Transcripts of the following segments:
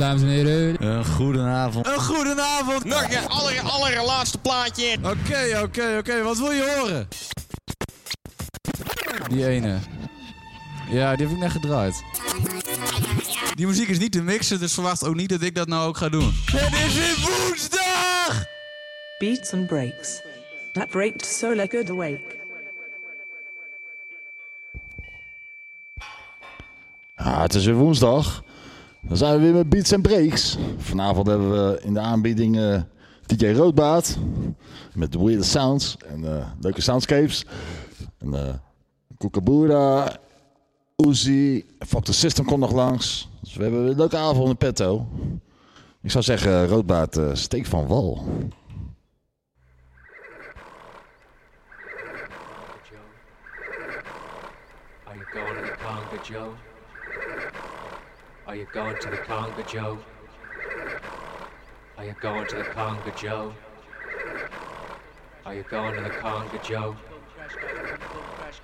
dames en heren. Een goedenavond. Een goedenavond. Nog een aller, allerlaatste plaatje. Oké, oké, oké. Wat wil je horen? Die ene. Ja, die heb ik net gedraaid. Die muziek is niet te mixen, dus verwacht ook niet dat ik dat nou ook ga doen. Het is weer woensdag! Beats and breaks. That breaked so like good awake. Ja, het is weer woensdag. Dan zijn we weer met Beats and Breaks. Vanavond hebben we in de aanbieding eh, DJ Roodbaat. Met weird sounds en eh, leuke soundscapes. En uh, Kookaboora, Uzi, Fuck the System komt nog langs. Dus we hebben een leuke avond in petto. Ik zou zeggen, Roodbaat, uh, steek van wal. Joe? Are you going to the Conga, Joe? Are you going to the Conga, Joe? Are you going to the Conga, Joe?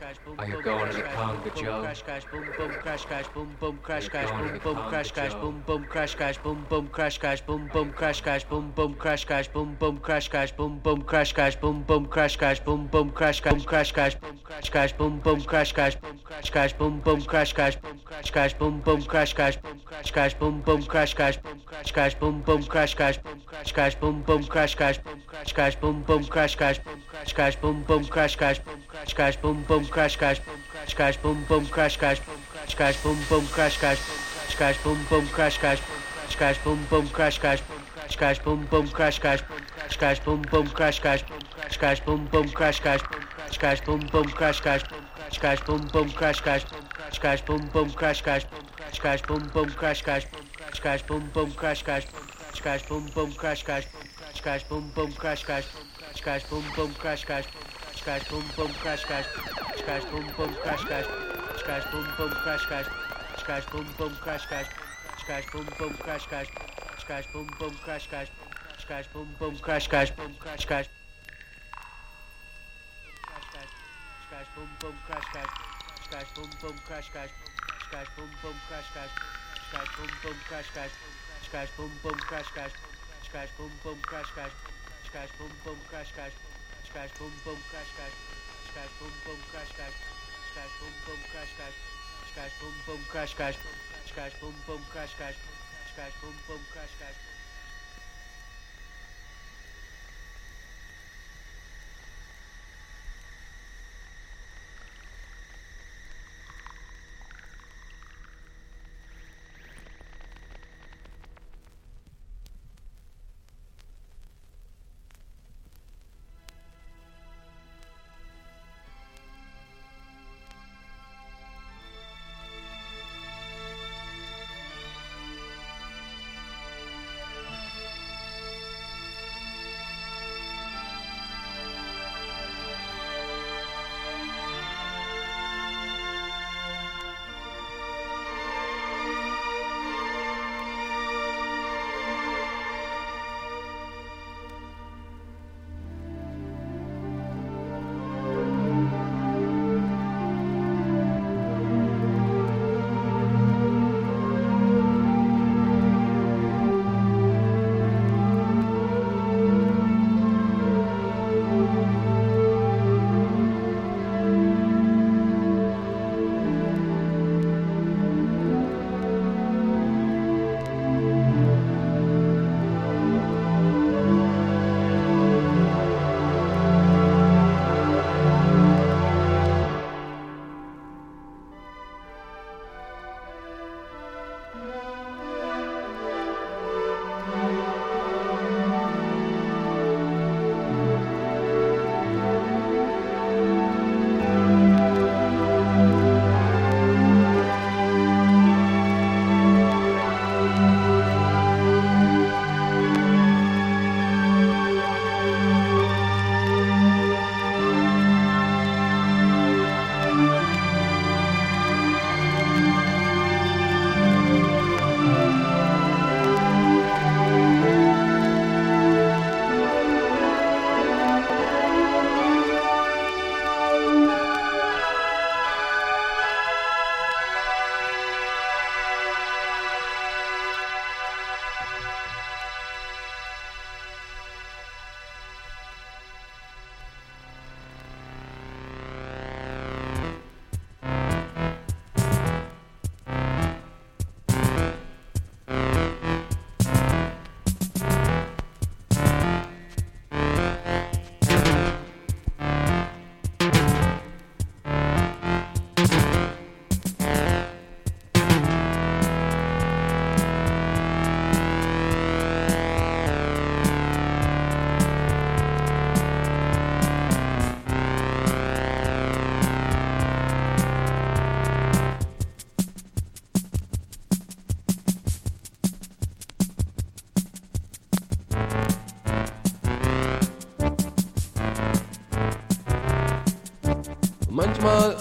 Are you going to the Conga, Joe? Crash crash boom boom crash crash boom boom crash crash boom boom crash crash boom boom crash crash boom boom crash crash boom boom crash crash boom boom crash crash boom boom crash crash boom boom crash crash boom boom crash crash boom boom crash crash crash crash boom crash crash boom crash crash boom crash crash boom crash crash boom crash crash boom boom crash crash boom crash crash boom boom crash crash boom crash crash boom boom crash crash boom crash crash boom boom crash crash boom crash crash boom boom crash crash boom crash crash boom boom crash crash boom crash crash boom boom crash crash boom crash crash boom boom crash crash boom crash crash boom boom crash crash boom crash crash boom boom crash crash boom crash crash boom boom crash crash boom crash crash boom boom crash crash boom crash crash boom boom crash crash boom crash crash boom boom crash crash boom crash crash boom boom crash crash boom crash crash boom boom crash crash boom crash crash boom boom crash crash boom crash crash boom boom crash crash crash crash boom boom crash crash crash crash boom boom crash crash boom crash crash boom boom crash crash boom crash crash boom boom crash crash boom crash crash boom boom crash crash boom crash crash boom boom crash crash crash cascas, pão, pão, cascas, cascas, pão, pão, cascas, cascas, pão, pão, cascas, cascas, pão, pão, cascas, cascas, pão, pão, cascas, cascas, pão, pão, cascas, cascas, pão, pão, cascas, cascas, pão, pão, cascas, pão, cascas, cascas, pão, pão, cascas, cascas, pão, pão, cascas, cascas, pão, pão, cascas, cascas, pão, pão, cascas, cascas, pão, pão, cascas, cascas, pão, pão, cascas cascas, pom pom cascas, cascas, pom pom cascas, cascas, pom pom cascas, cascas, pom pom cascas, cascas, pom pom cascas, cascas, pom pom cascas, cascas, pom pom cascas.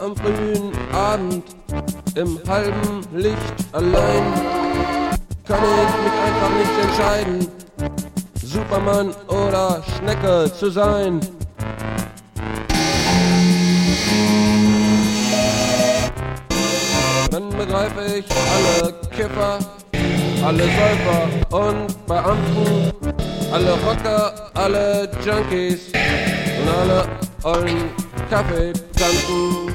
am frühen Abend im halben Licht allein. Kann ich mich einfach nicht entscheiden, Superman oder Schnecke zu sein. Dann begreife ich alle Kiffer, alle Säufer und Beamten, alle Rocker, alle Junkies und alle allen Kaffee tanken.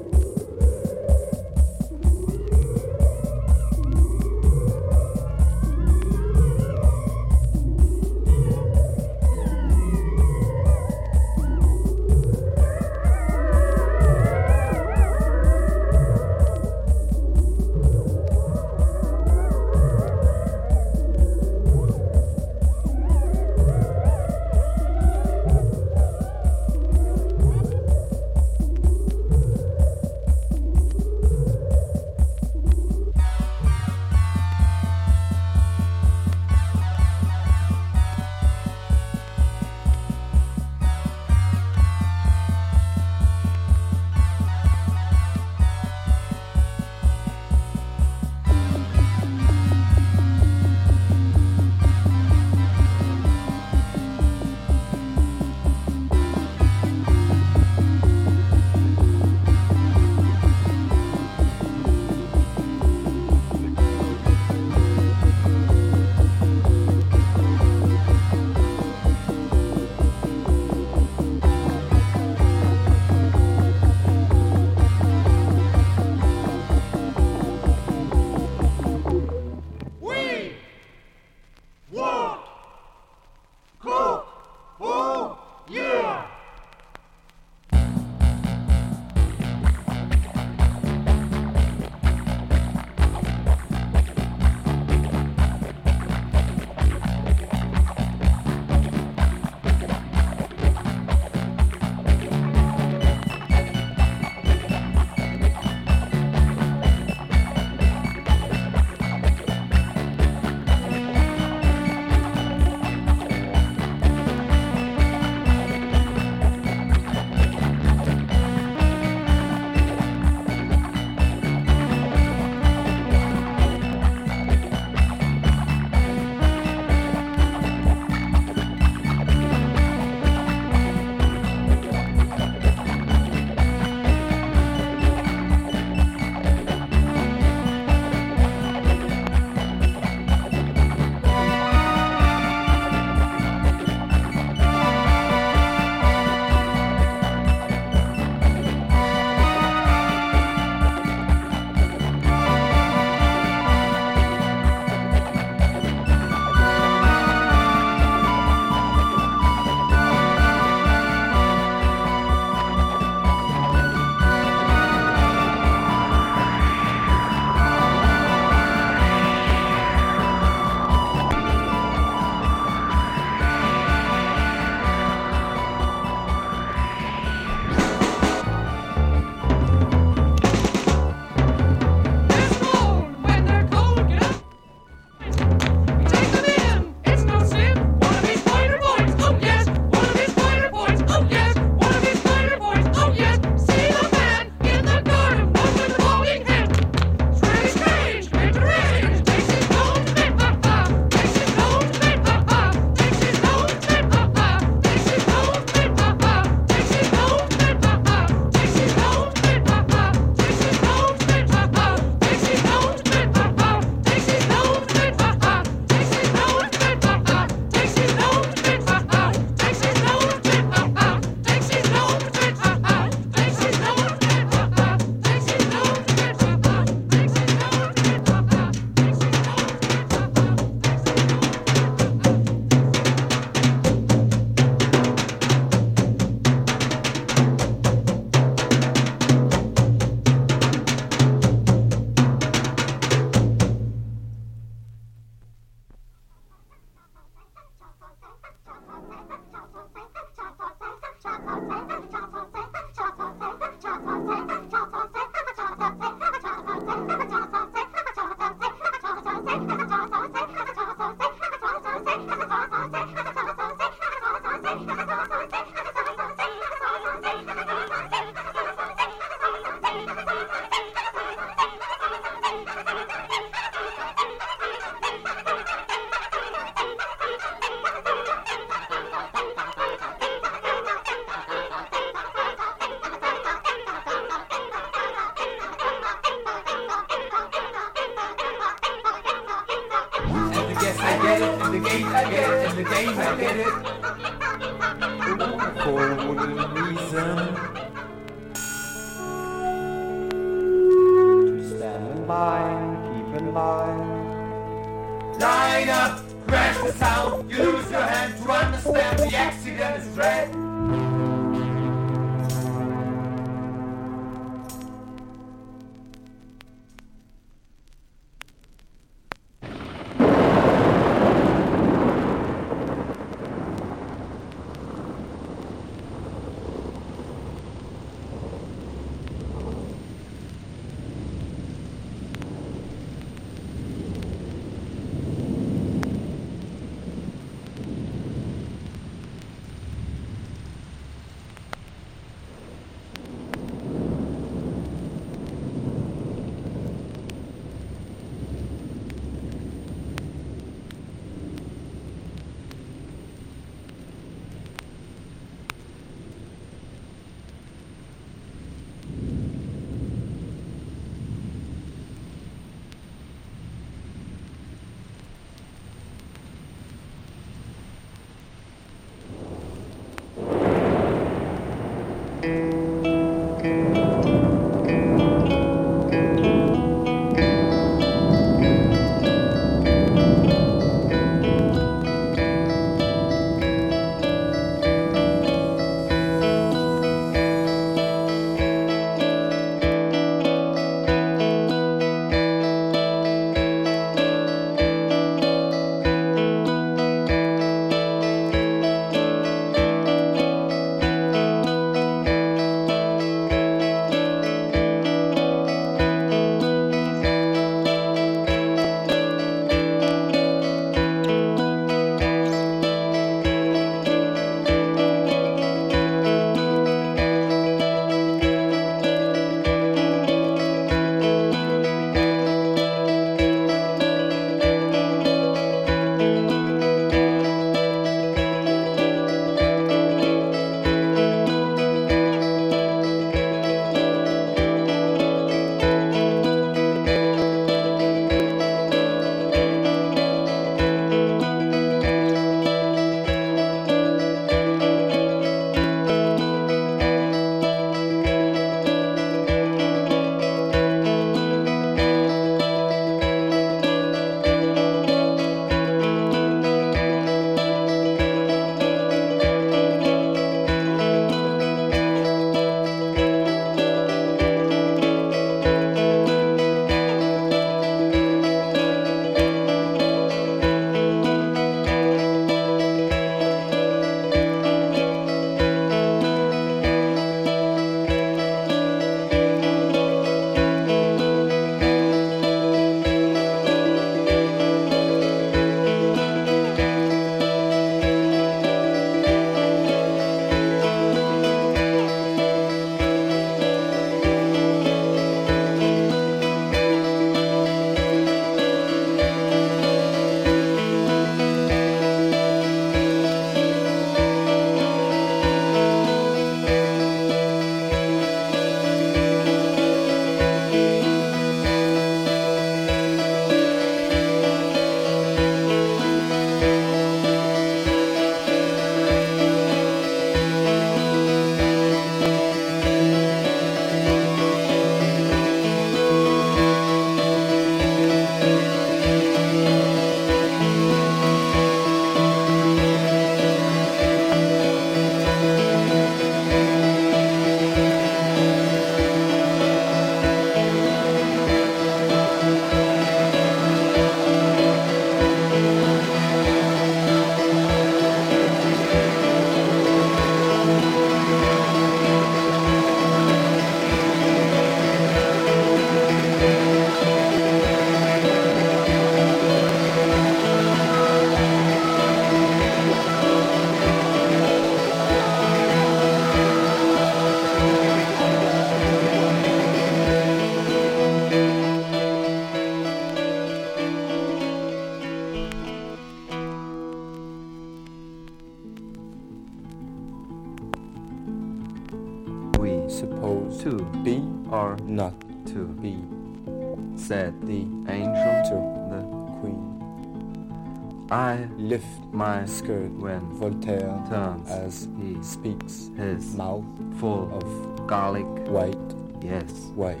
Skirt when Voltaire turns as he speaks his mouth full of garlic. white, Yes, white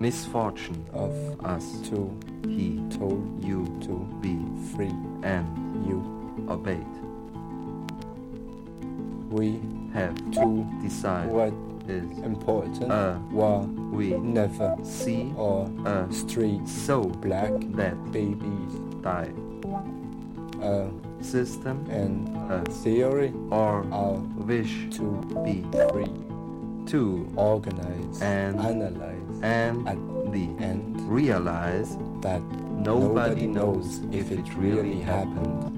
misfortune of us. two, He told you to be free and you. obeyed. We Have to decide what is important uh were we never see or a streets so black that babies die a system and a theory or are wish to be free to organize And- analyze and at the end realize that nobody knows if it really happened.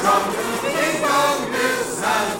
from England is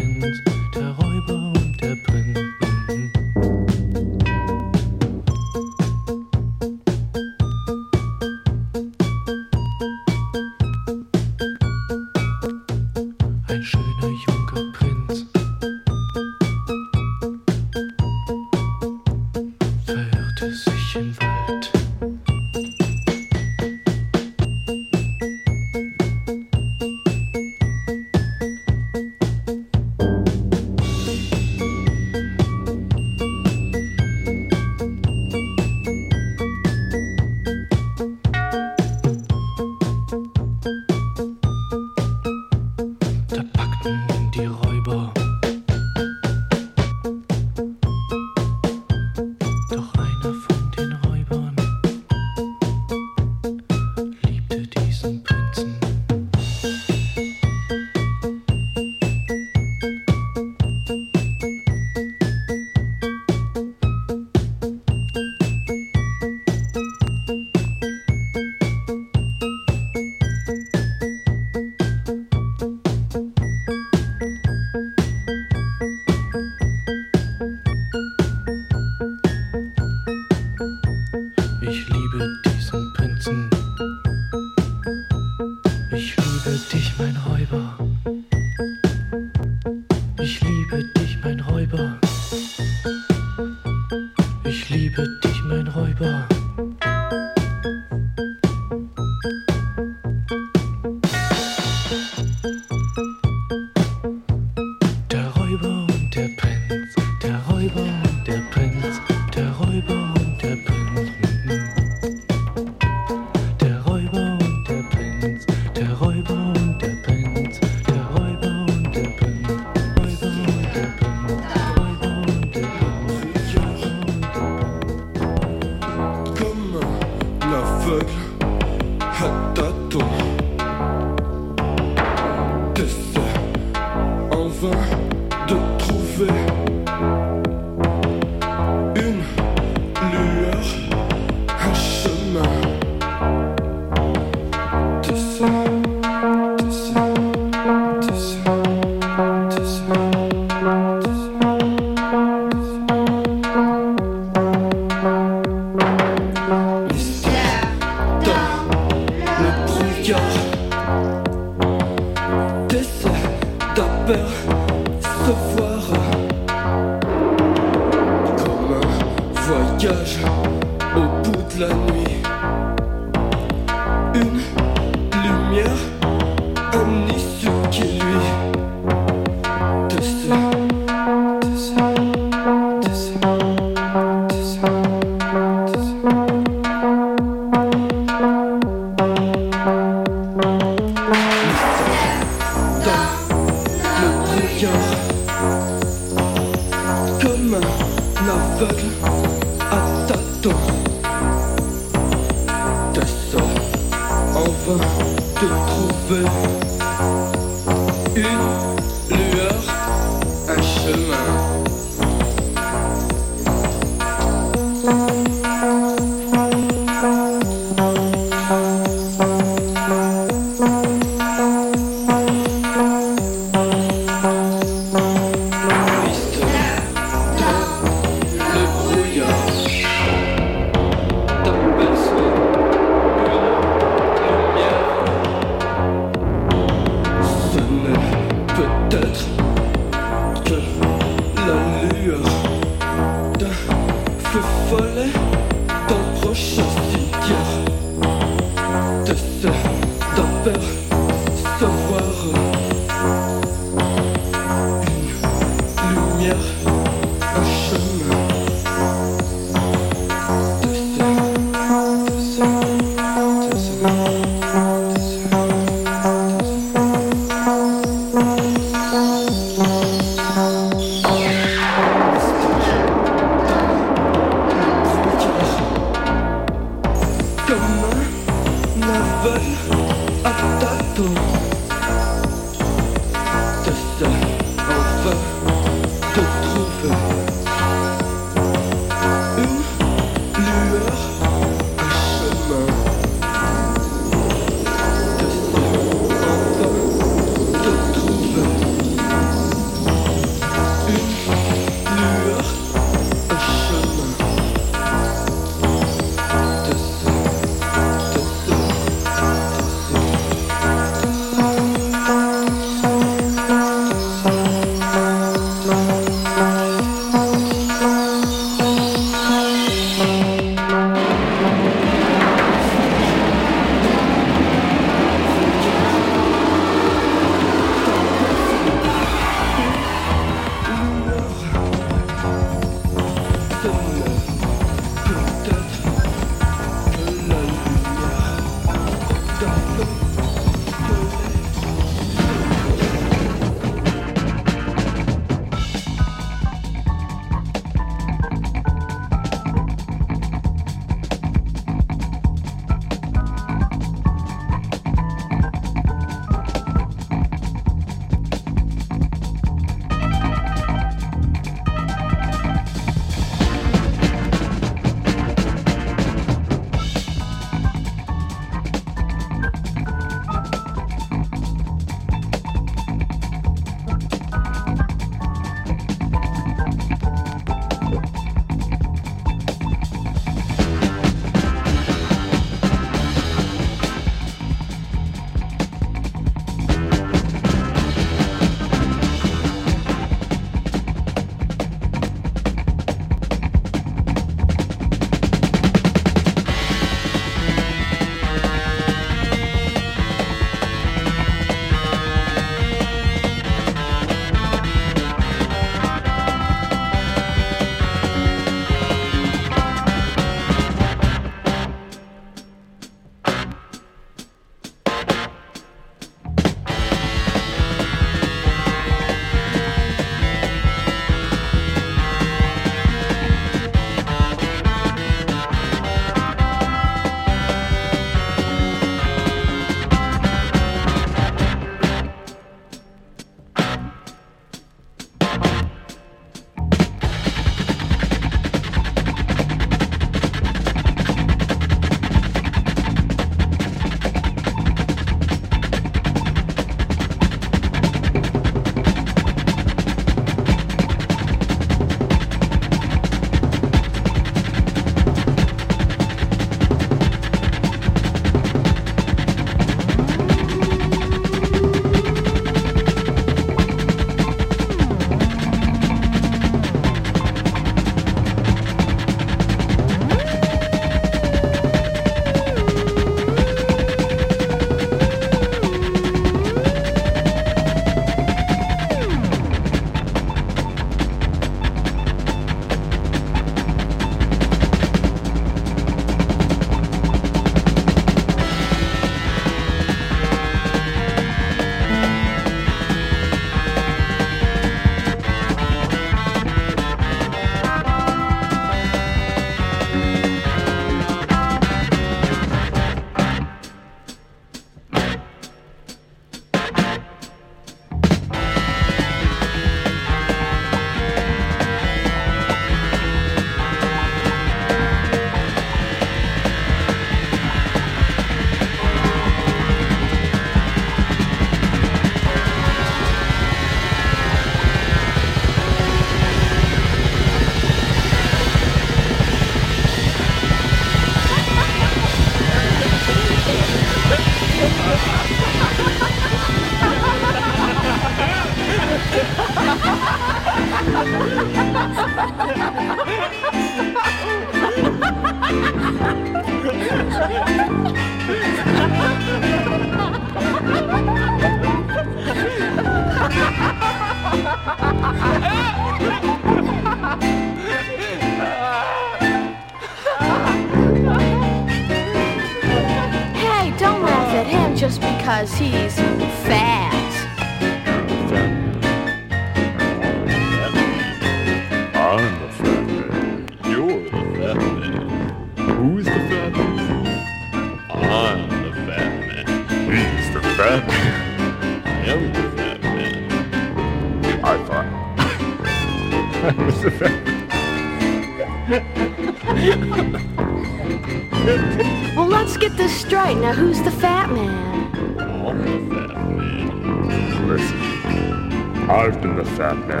Been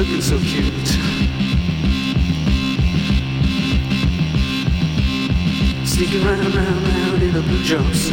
looking so cute. Sneaking round, round, round in a blue jumpsuit.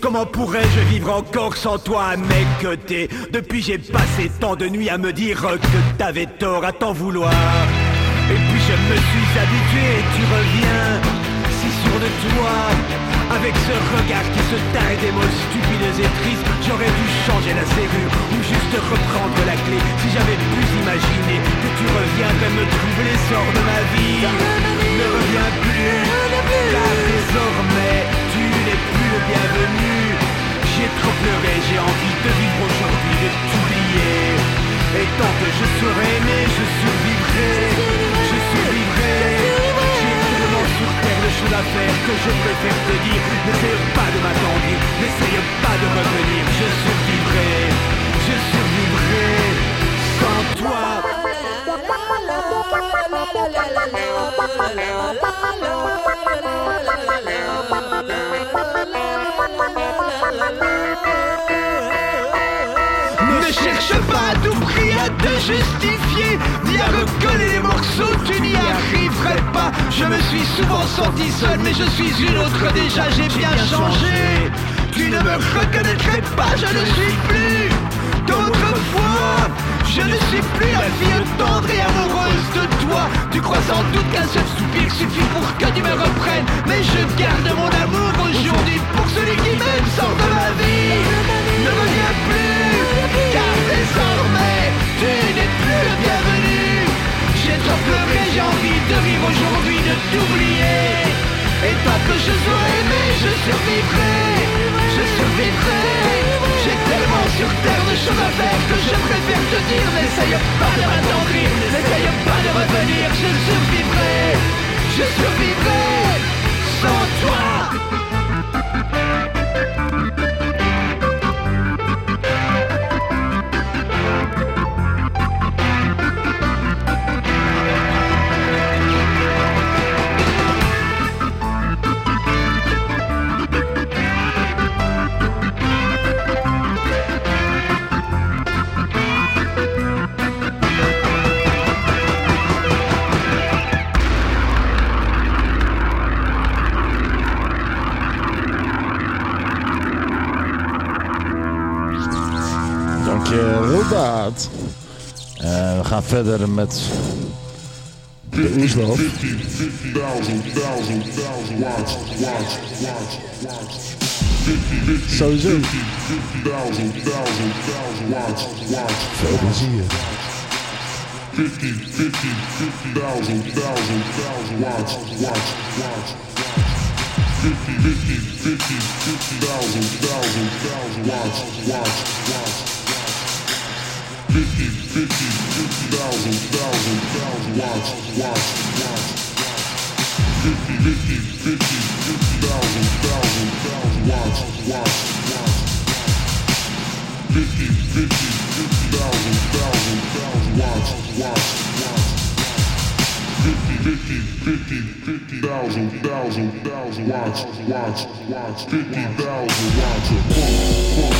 Comment pourrais-je vivre encore sans toi à mes côtés Depuis j'ai passé tant de nuits à me dire que t'avais tort à t'en vouloir. Et puis je me suis habitué et tu reviens, si sûr de toi. Avec ce regard qui se taille des mots stupides et tristes, j'aurais dû changer la serrure ou juste reprendre la clé. Si j'avais pu imaginer que tu reviendrais me trouver les sorts de ma vie. Ne reviens plus, car désormais tu n'es plus le bienvenu. J'ai trop pleuré, j'ai envie de vivre aujourd'hui, de t'oublier. Et tant que je serai aimé, je survivrai, je survivrai. J'ai tellement sur terre de choses à faire que je préfère te dire N'essaye pas de m'attendrir, n'essaye pas de revenir Je survivrai, je survivrai sans toi Ne cherche pas à tout prix à te justifier Ni à recoller les morceaux, tu n'y arriverais pas. Je me suis souvent senti seul mais je suis une autre déjà J'ai bien changé. Tu ne me reconnaîtrais pas, je ne suis plus d'autrefois Je ne suis plus la fille tendre et amoureuse de toi. Tu crois sans doute qu'un seul soupir suffit pour que tu me reprennes Mais je garde mon amour aujourd'hui pour celui qui m'aime sort de ma vie. Ne reviens plus car désormais tu n'es plus le bienvenu. J'ai trop pleuré, j'ai envie de vivre aujourd'hui, de t'oublier. Et tant que je serai aimé, je survivrai Je survivrai tellement sur terre de choses à faire que je préfère te dire. N'essaye pas de m'attendrir, n'essaye pas de revenir. Je survivrai, je survivrai sans toi verder met de Oeslof. Sowieso. Veel plezier. 50, 50, 50,000, 1000, 1000 watts, watts, watts. 50, 50, 50, 50,000, 1000, 1000 watts, watts, watts. 50, 50, 50,000, 1000, 1000 watts, watts, watts. 50, 50, 50, 50,000, 1000, 1000 watts, watts, watts. 50, 50, 50,000, 1000, 1000 watts, watts, watts. 50, 50, 50, 50,000, 1000, 1000 watts, watts, watts. 50,000 watts of funk, funk,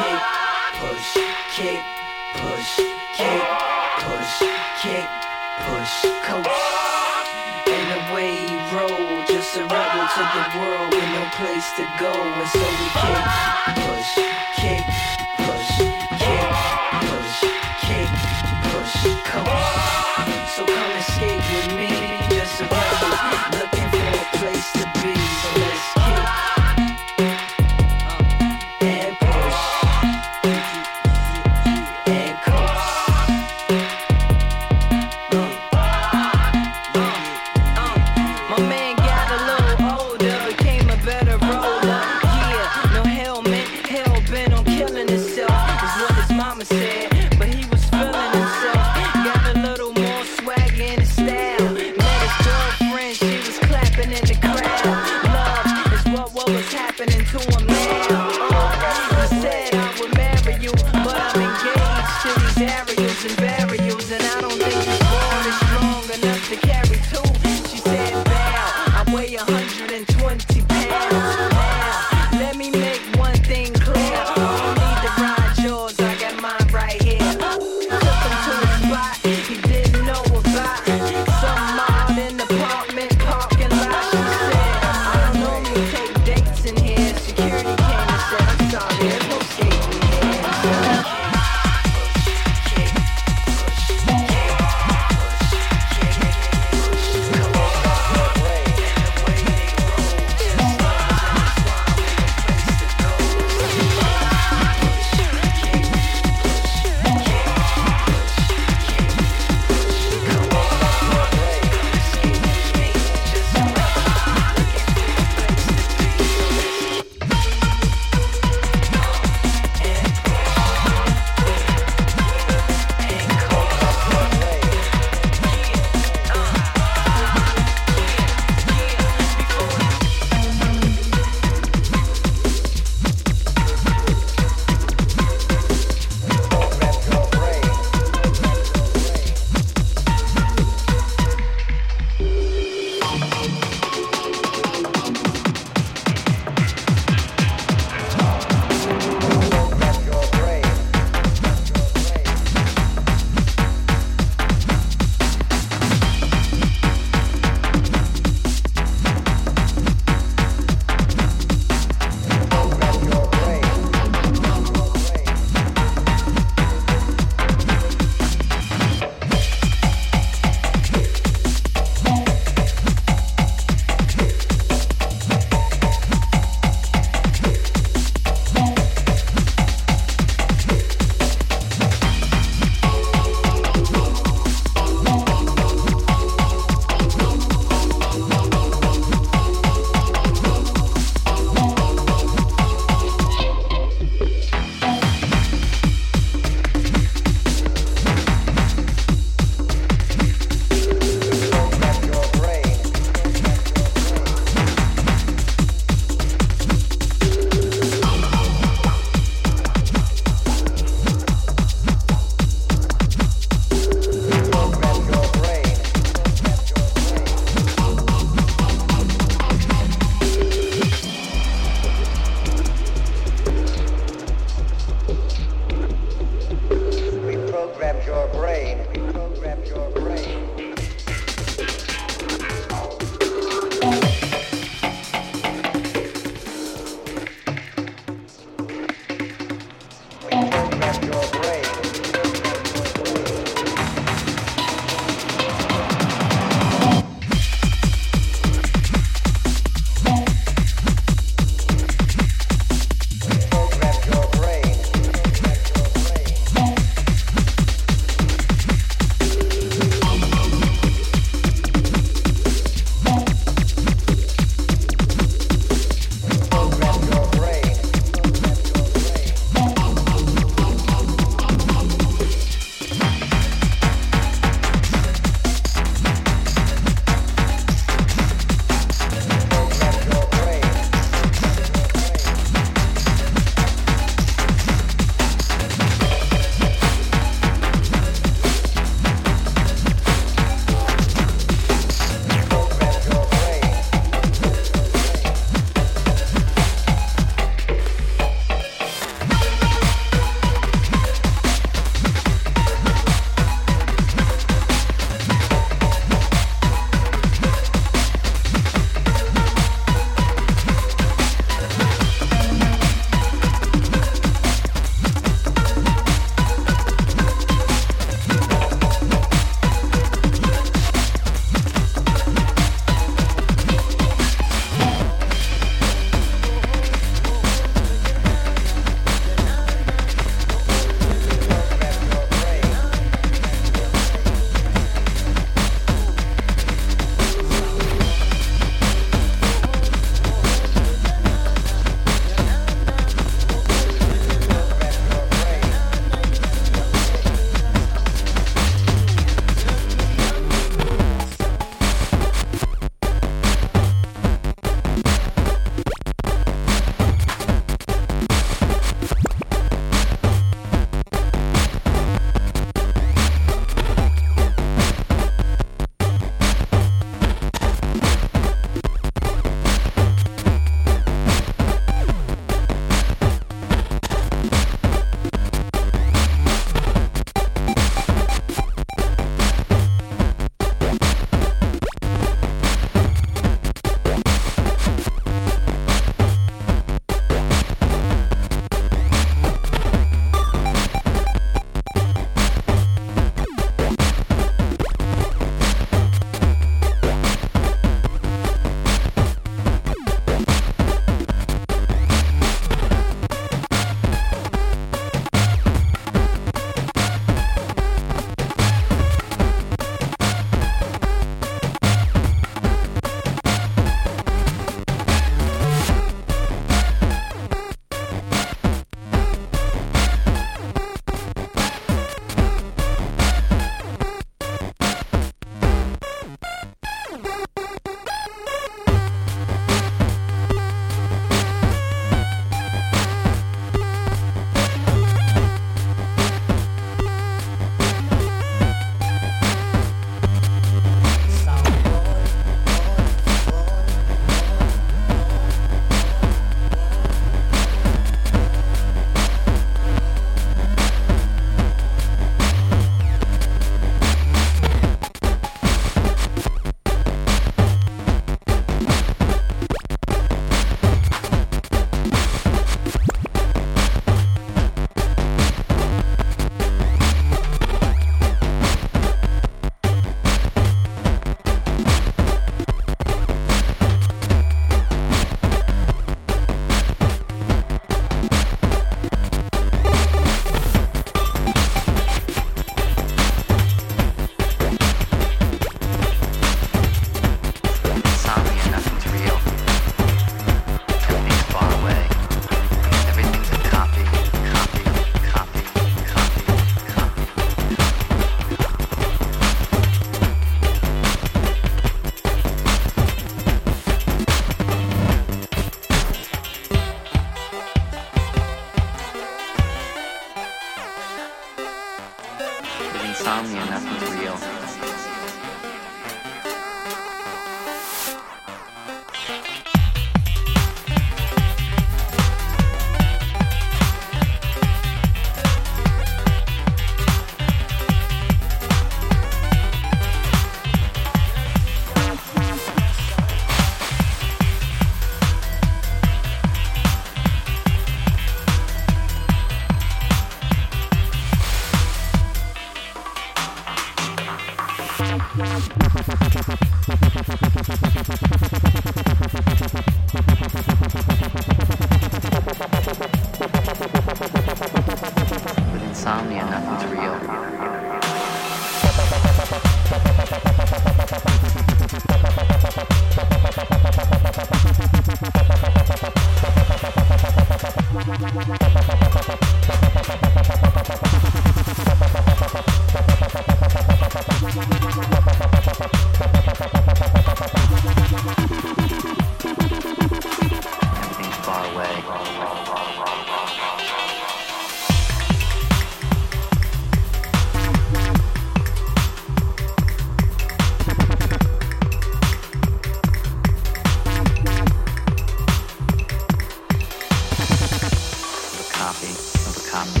copy of a copy.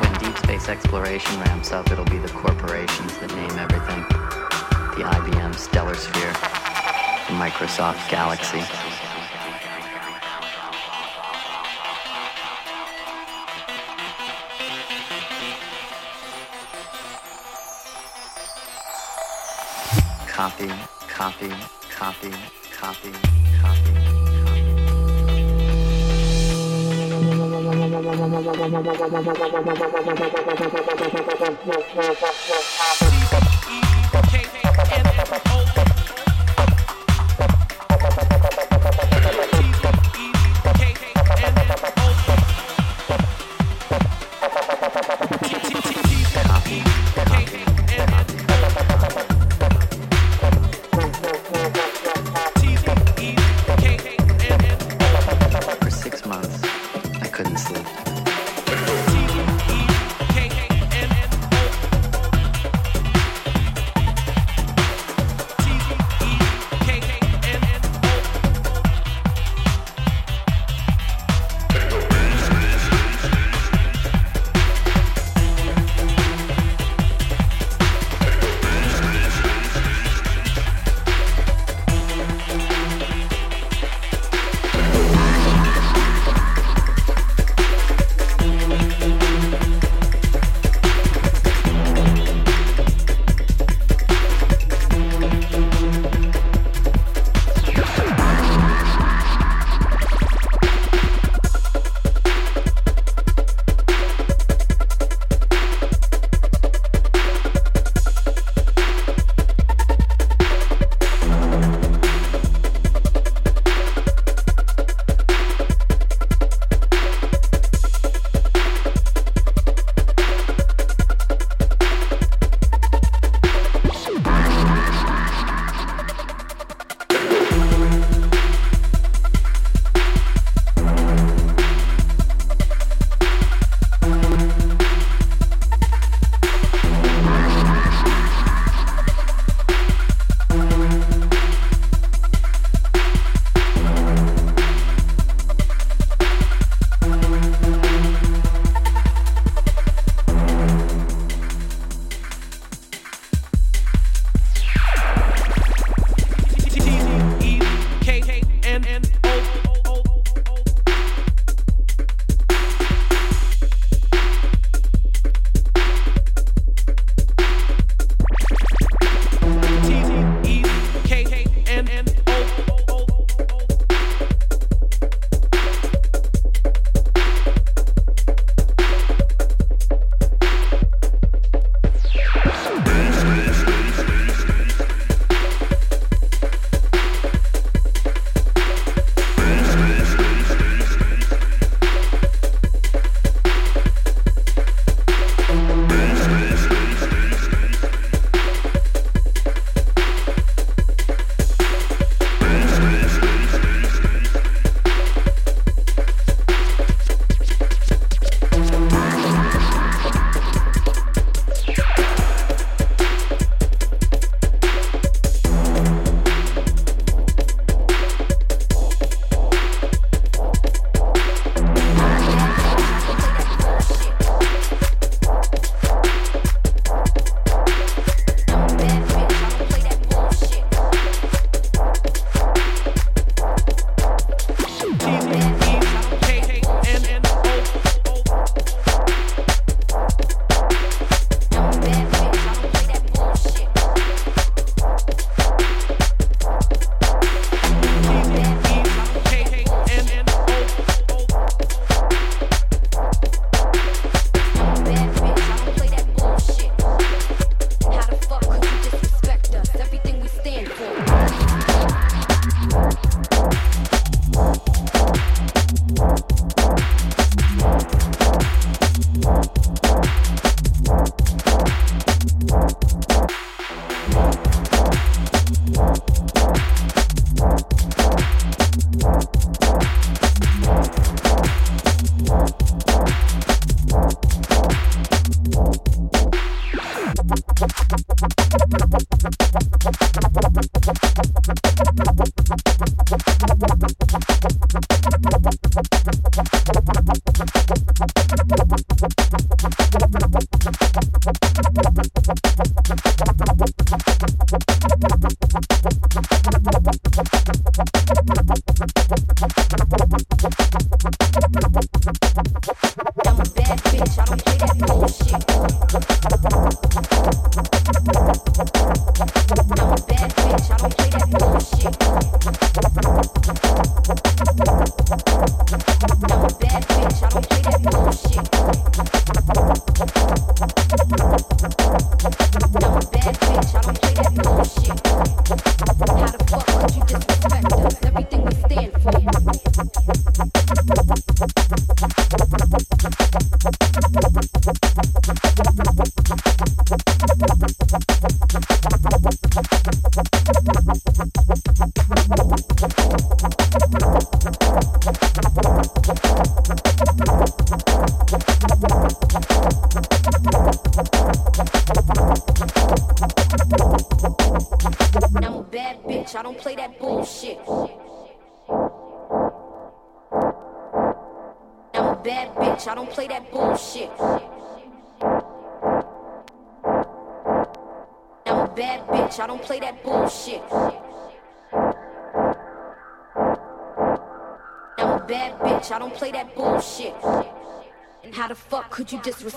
When deep space exploration ramps up, it'll be the corporations that name everything. The IBM Stellar Sphere, the Microsoft Galaxy. Copy, copy, copy, copy, copy. ハハハハハハハハハハハハ you disrespect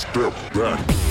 step back.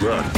Back.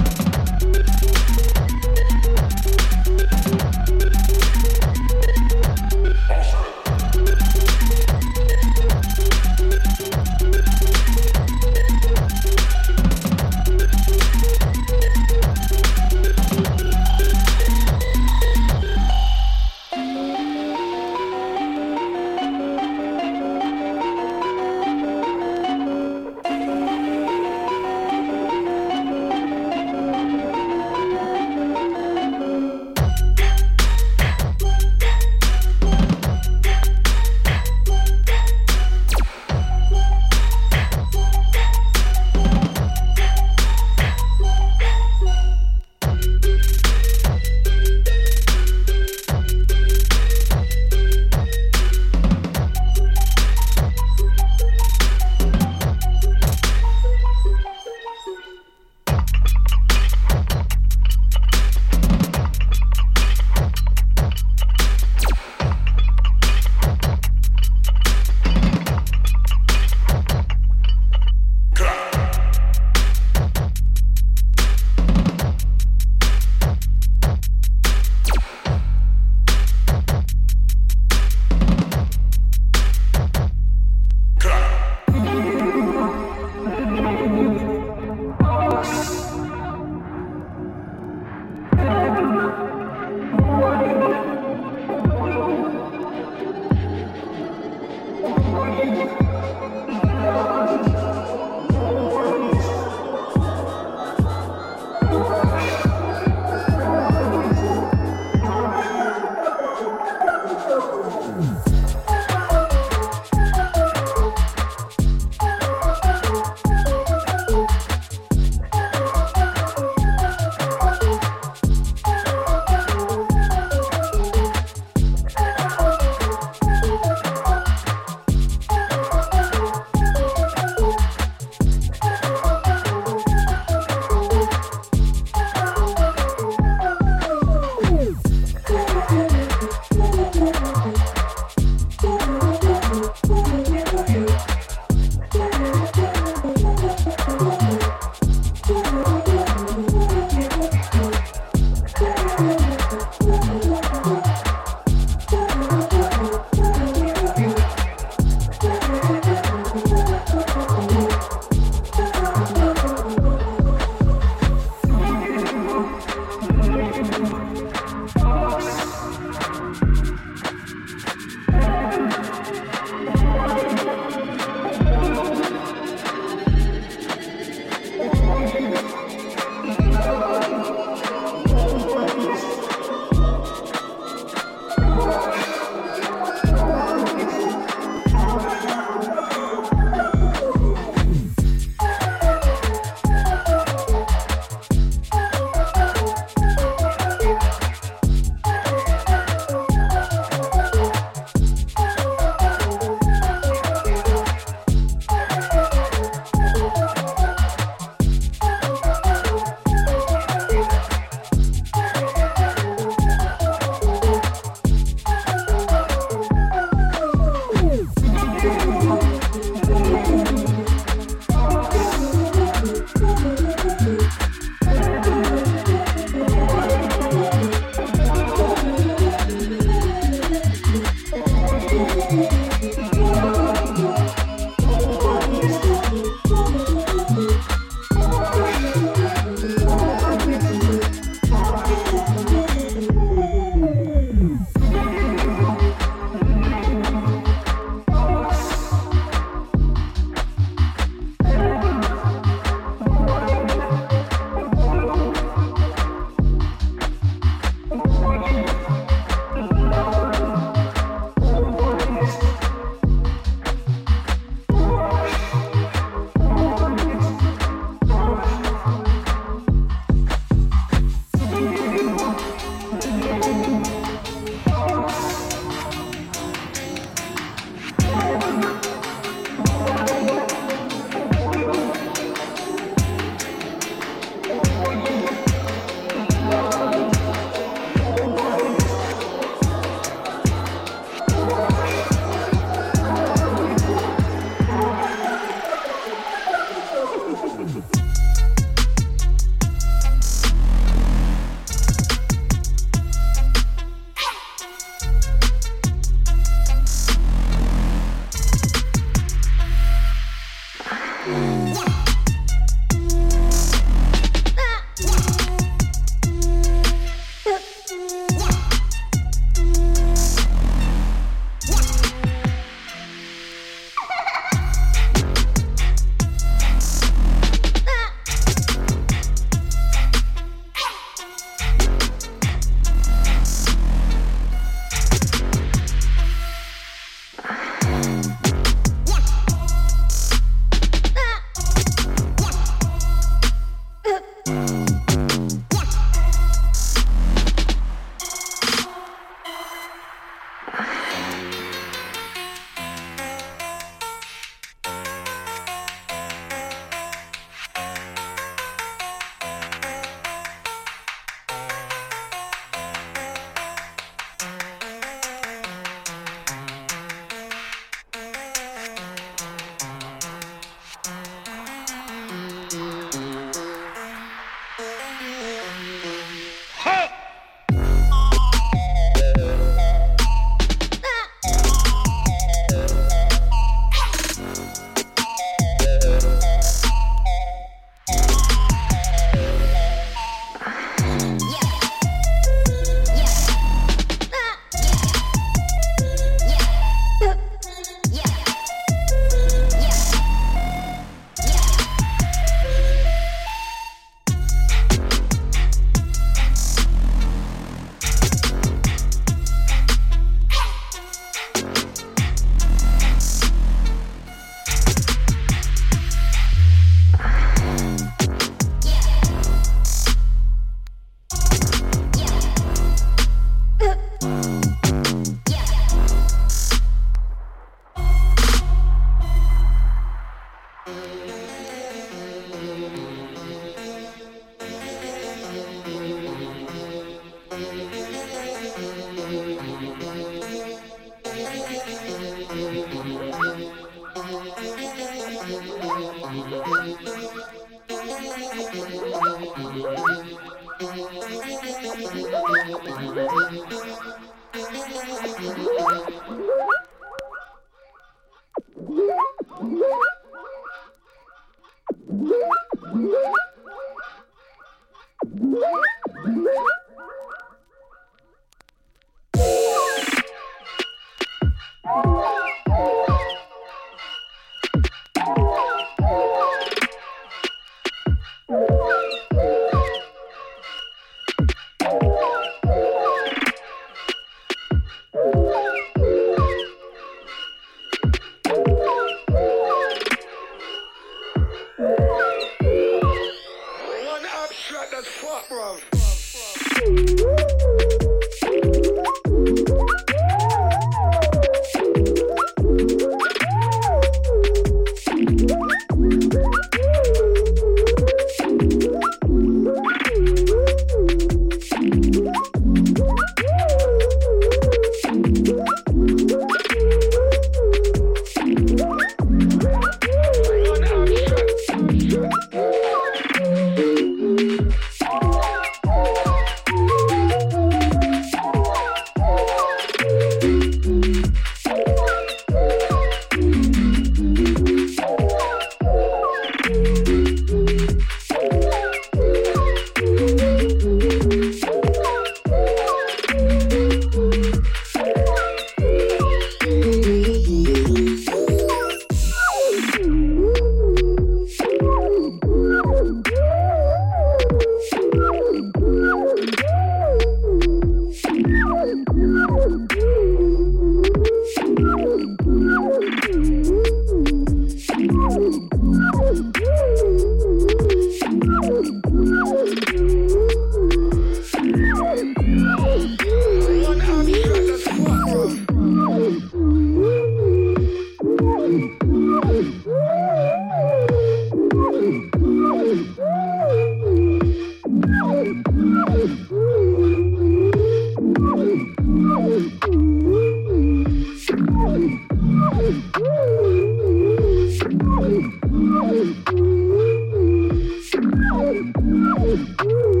Ooh.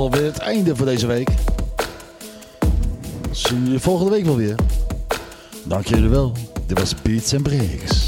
alweer het einde van deze week. Zien jullie volgende week wel weer. Dank jullie wel. Dit was Beats en Breaks.